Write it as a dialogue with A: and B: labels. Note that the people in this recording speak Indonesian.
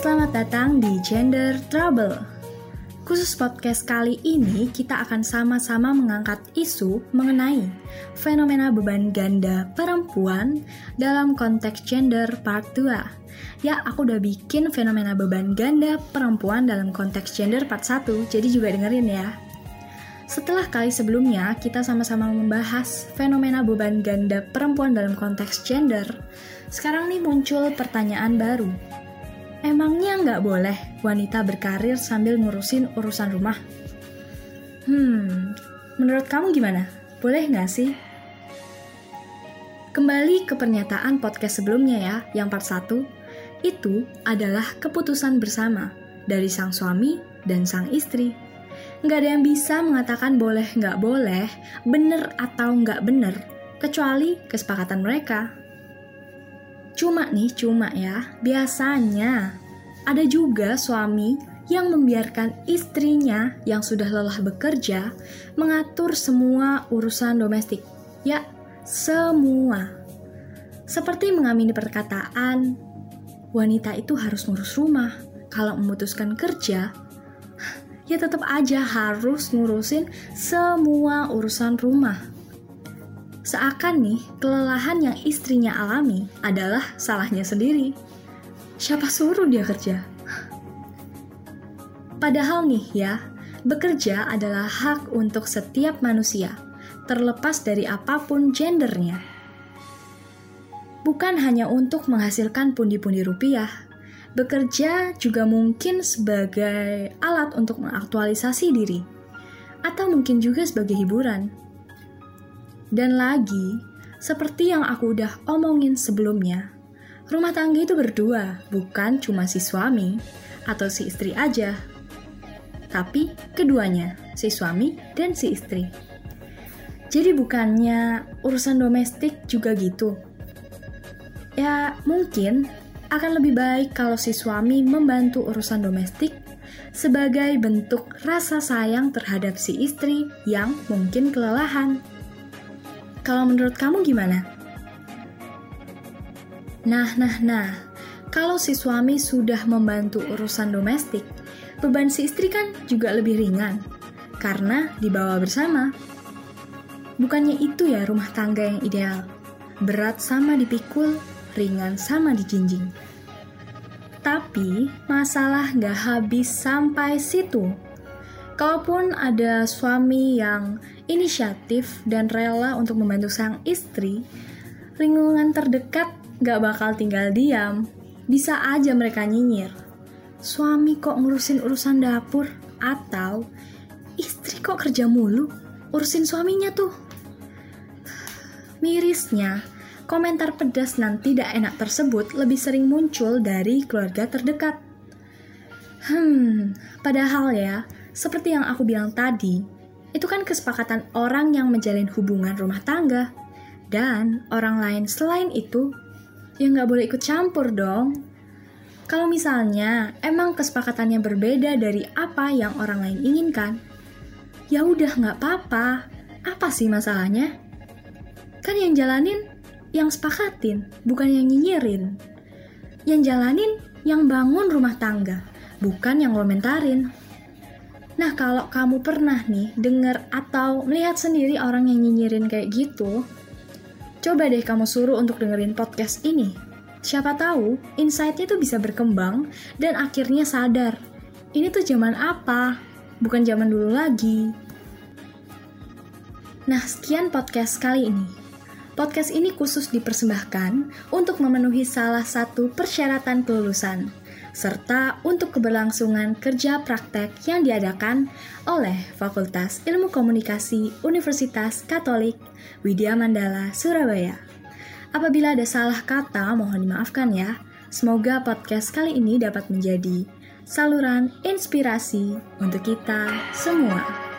A: selamat datang di Gender Trouble. Khusus podcast kali ini kita akan sama-sama mengangkat isu mengenai fenomena beban ganda perempuan dalam konteks gender part 2. Ya, aku udah bikin fenomena beban ganda perempuan dalam konteks gender part 1, jadi juga dengerin ya. Setelah kali sebelumnya kita sama-sama membahas fenomena beban ganda perempuan dalam konteks gender, sekarang nih muncul pertanyaan baru Emangnya nggak boleh wanita berkarir sambil ngurusin urusan rumah? Hmm, menurut kamu gimana? Boleh nggak sih? Kembali ke pernyataan podcast sebelumnya ya, yang part 1. Itu adalah keputusan bersama dari sang suami dan sang istri. Nggak ada yang bisa mengatakan boleh nggak boleh, bener atau nggak bener, kecuali kesepakatan mereka. Cuma nih, cuma ya, biasanya ada juga suami yang membiarkan istrinya yang sudah lelah bekerja mengatur semua urusan domestik. Ya, semua. Seperti mengamini perkataan, wanita itu harus ngurus rumah. Kalau memutuskan kerja, ya tetap aja harus ngurusin semua urusan rumah. Seakan nih, kelelahan yang istrinya alami adalah salahnya sendiri. Siapa suruh dia kerja? Padahal nih ya, bekerja adalah hak untuk setiap manusia, terlepas dari apa pun gendernya. Bukan hanya untuk menghasilkan pundi-pundi rupiah, bekerja juga mungkin sebagai alat untuk mengaktualisasi diri, atau mungkin juga sebagai hiburan dan lagi, seperti yang aku udah omongin sebelumnya, rumah tangga itu berdua, bukan cuma si suami atau si istri aja. Tapi keduanya, si suami dan si istri. Jadi bukannya urusan domestik juga gitu. Ya, mungkin akan lebih baik kalau si suami membantu urusan domestik sebagai bentuk rasa sayang terhadap si istri yang mungkin kelelahan. Kalau menurut kamu gimana? Nah, nah, nah. Kalau si suami sudah membantu urusan domestik, beban si istri kan juga lebih ringan karena dibawa bersama. Bukannya itu ya rumah tangga yang ideal. Berat sama dipikul, ringan sama dijinjing. Tapi masalah nggak habis sampai situ. Kalaupun ada suami yang inisiatif dan rela untuk membantu sang istri, lingkungan terdekat gak bakal tinggal diam. Bisa aja mereka nyinyir. Suami kok ngurusin urusan dapur? Atau istri kok kerja mulu? Urusin suaminya tuh. Mirisnya, komentar pedas dan tidak enak tersebut lebih sering muncul dari keluarga terdekat. Hmm, padahal ya, seperti yang aku bilang tadi, itu kan kesepakatan orang yang menjalin hubungan rumah tangga. Dan orang lain selain itu, ya nggak boleh ikut campur dong. Kalau misalnya emang kesepakatannya berbeda dari apa yang orang lain inginkan, ya udah nggak apa-apa. Apa sih masalahnya? Kan yang jalanin yang sepakatin, bukan yang nyinyirin. Yang jalanin yang bangun rumah tangga, bukan yang komentarin. Nah, kalau kamu pernah nih denger atau melihat sendiri orang yang nyinyirin kayak gitu, coba deh kamu suruh untuk dengerin podcast ini. Siapa tahu insight-nya tuh bisa berkembang dan akhirnya sadar. Ini tuh zaman apa? Bukan zaman dulu lagi. Nah, sekian podcast kali ini. Podcast ini khusus dipersembahkan untuk memenuhi salah satu persyaratan kelulusan serta untuk keberlangsungan kerja praktek yang diadakan oleh Fakultas Ilmu Komunikasi Universitas Katolik Widya Mandala, Surabaya. Apabila ada salah kata, mohon dimaafkan ya. Semoga podcast kali ini dapat menjadi saluran inspirasi untuk kita semua.